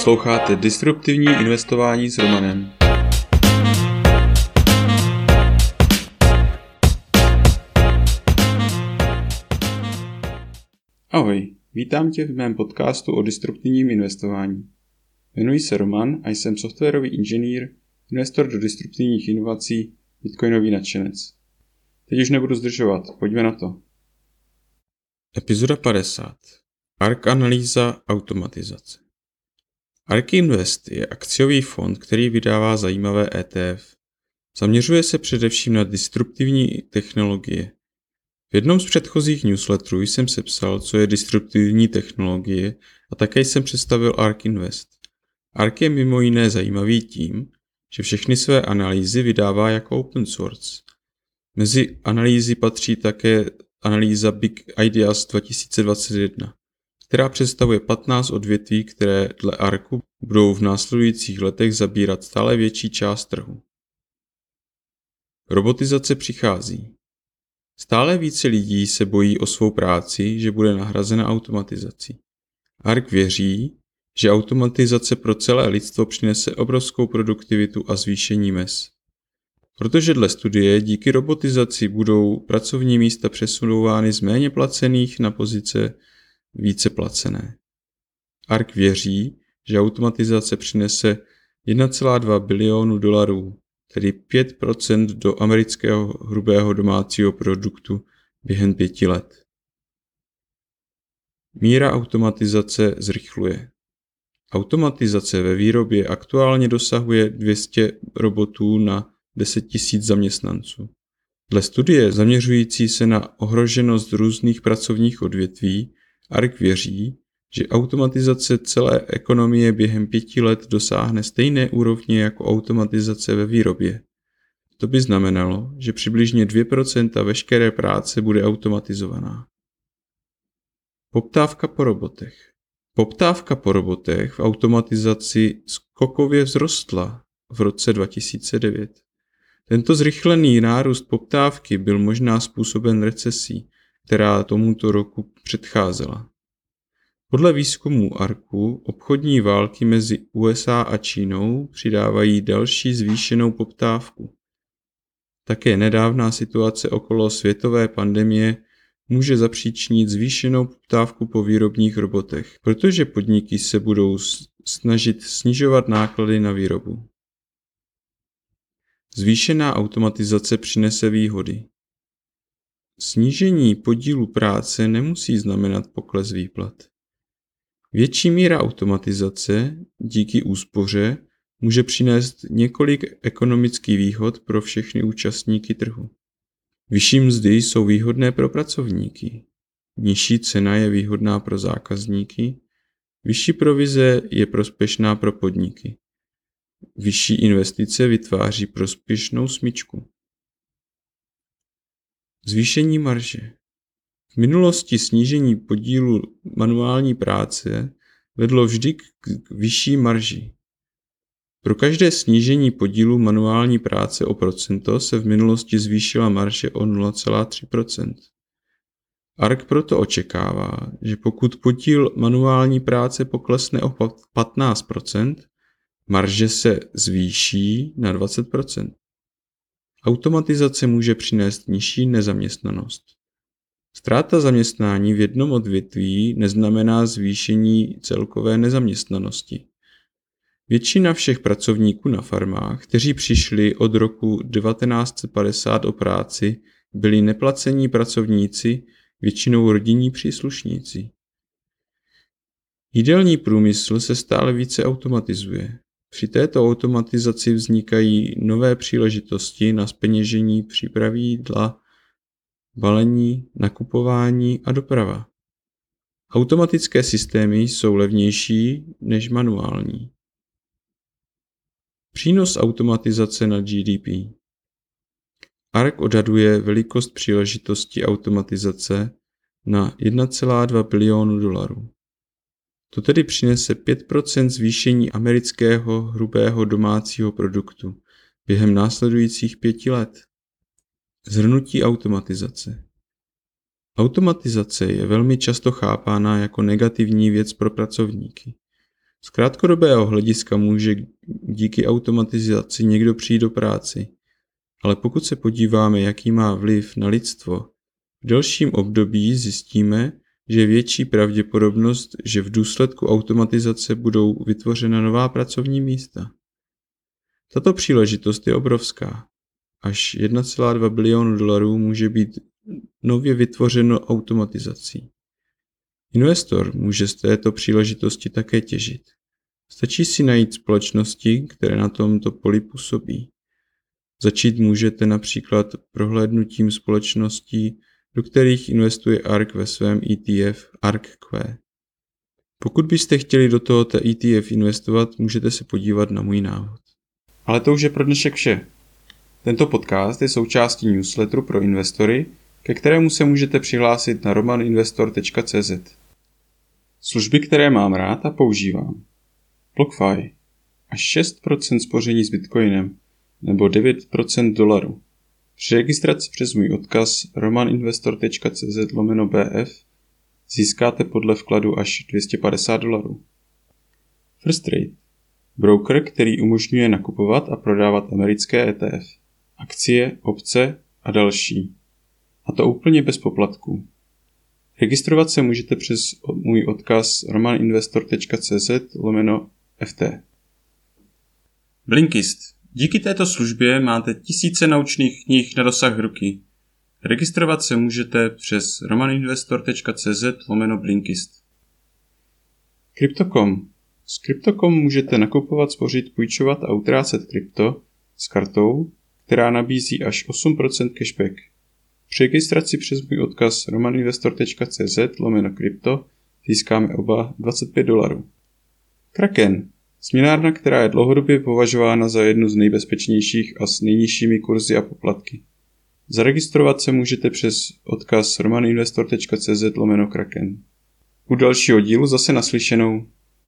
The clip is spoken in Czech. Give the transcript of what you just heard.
Posloucháte Disruptivní investování s Romanem. Ahoj, vítám tě v mém podcastu o disruptivním investování. Jmenuji se Roman a jsem softwarový inženýr, investor do disruptivních inovací, bitcoinový nadšenec. Teď už nebudu zdržovat, pojďme na to. Epizoda 50. ARK analýza automatizace. ARK Invest je akciový fond, který vydává zajímavé ETF. Zaměřuje se především na disruptivní technologie. V jednom z předchozích newsletterů jsem sepsal, co je disruptivní technologie a také jsem představil ARK Invest. ARK je mimo jiné zajímavý tím, že všechny své analýzy vydává jako open source. Mezi analýzy patří také analýza Big Ideas 2021 která představuje 15 odvětví, které dle ARKu budou v následujících letech zabírat stále větší část trhu. Robotizace přichází. Stále více lidí se bojí o svou práci, že bude nahrazena automatizací. ARK věří, že automatizace pro celé lidstvo přinese obrovskou produktivitu a zvýšení mez. Protože dle studie díky robotizaci budou pracovní místa přesunovány z méně placených na pozice více placené. ARK věří, že automatizace přinese 1,2 bilionu dolarů, tedy 5% do amerického hrubého domácího produktu během pěti let. Míra automatizace zrychluje. Automatizace ve výrobě aktuálně dosahuje 200 robotů na 10 000 zaměstnanců. Dle studie zaměřující se na ohroženost různých pracovních odvětví ARK věří, že automatizace celé ekonomie během pěti let dosáhne stejné úrovně jako automatizace ve výrobě. To by znamenalo, že přibližně 2% veškeré práce bude automatizovaná. Poptávka po robotech. Poptávka po robotech v automatizaci skokově vzrostla v roce 2009. Tento zrychlený nárůst poptávky byl možná způsoben recesí, která tomuto roku předcházela. Podle výzkumu ARKu obchodní války mezi USA a Čínou přidávají další zvýšenou poptávku. Také nedávná situace okolo světové pandemie může zapříčinit zvýšenou poptávku po výrobních robotech, protože podniky se budou snažit snižovat náklady na výrobu. Zvýšená automatizace přinese výhody. Snížení podílu práce nemusí znamenat pokles výplat. Větší míra automatizace díky úspoře může přinést několik ekonomických výhod pro všechny účastníky trhu. Vyšší mzdy jsou výhodné pro pracovníky, nižší cena je výhodná pro zákazníky, vyšší provize je prospěšná pro podniky. Vyšší investice vytváří prospěšnou smyčku. Zvýšení marže. V minulosti snížení podílu manuální práce vedlo vždy k vyšší marži. Pro každé snížení podílu manuální práce o procento se v minulosti zvýšila marže o 0,3% ARK proto očekává, že pokud podíl manuální práce poklesne o 15% marže se zvýší na 20 Automatizace může přinést nižší nezaměstnanost. Ztráta zaměstnání v jednom odvětví neznamená zvýšení celkové nezaměstnanosti. Většina všech pracovníků na farmách, kteří přišli od roku 1950 o práci, byli neplacení pracovníci, většinou rodinní příslušníci. Jídelní průmysl se stále více automatizuje. Při této automatizaci vznikají nové příležitosti na speněžení přípravy jídla, balení, nakupování a doprava. Automatické systémy jsou levnější než manuální. Přínos automatizace na GDP ARK odhaduje velikost příležitosti automatizace na 1,2 bilionu dolarů. To tedy přinese 5% zvýšení amerického hrubého domácího produktu během následujících pěti let. Zhrnutí automatizace. Automatizace je velmi často chápána jako negativní věc pro pracovníky. Z krátkodobého hlediska může díky automatizaci někdo přijít do práci, ale pokud se podíváme, jaký má vliv na lidstvo, v delším období zjistíme, že je větší pravděpodobnost, že v důsledku automatizace budou vytvořena nová pracovní místa. Tato příležitost je obrovská. Až 1,2 bilionu dolarů může být nově vytvořeno automatizací. Investor může z této příležitosti také těžit. Stačí si najít společnosti, které na tomto poli působí. Začít můžete například prohlédnutím společností, do kterých investuje ARK ve svém ETF ARKQ. Pokud byste chtěli do tohoto ETF investovat, můžete se podívat na můj návod. Ale to už je pro dnešek vše. Tento podcast je součástí newsletteru pro investory, ke kterému se můžete přihlásit na romaninvestor.cz. Služby, které mám rád a používám. BlockFi. Až 6% spoření s Bitcoinem nebo 9% dolaru. Při registraci přes můj odkaz romaninvestor.cz lomeno BF získáte podle vkladu až 250 dolarů. First Trade. Broker, který umožňuje nakupovat a prodávat americké ETF, akcie, opce a další. A to úplně bez poplatků. Registrovat se můžete přes můj odkaz romaninvestor.cz lomeno FT. Blinkist. Díky této službě máte tisíce naučných knih na dosah ruky. Registrovat se můžete přes romaninvestor.cz lomeno Blinkist. Crypto.com. S Crypto.com můžete nakupovat, spořit, půjčovat a utrácet krypto s kartou, která nabízí až 8% cashback. Při registraci přes můj odkaz romaninvestor.cz lomeno krypto získáme oba 25 dolarů. Kraken. Směnárna, která je dlouhodobě považována za jednu z nejbezpečnějších a s nejnižšími kurzy a poplatky. Zaregistrovat se můžete přes odkaz romaninvestor.cz lomeno kraken. U dalšího dílu zase naslyšenou.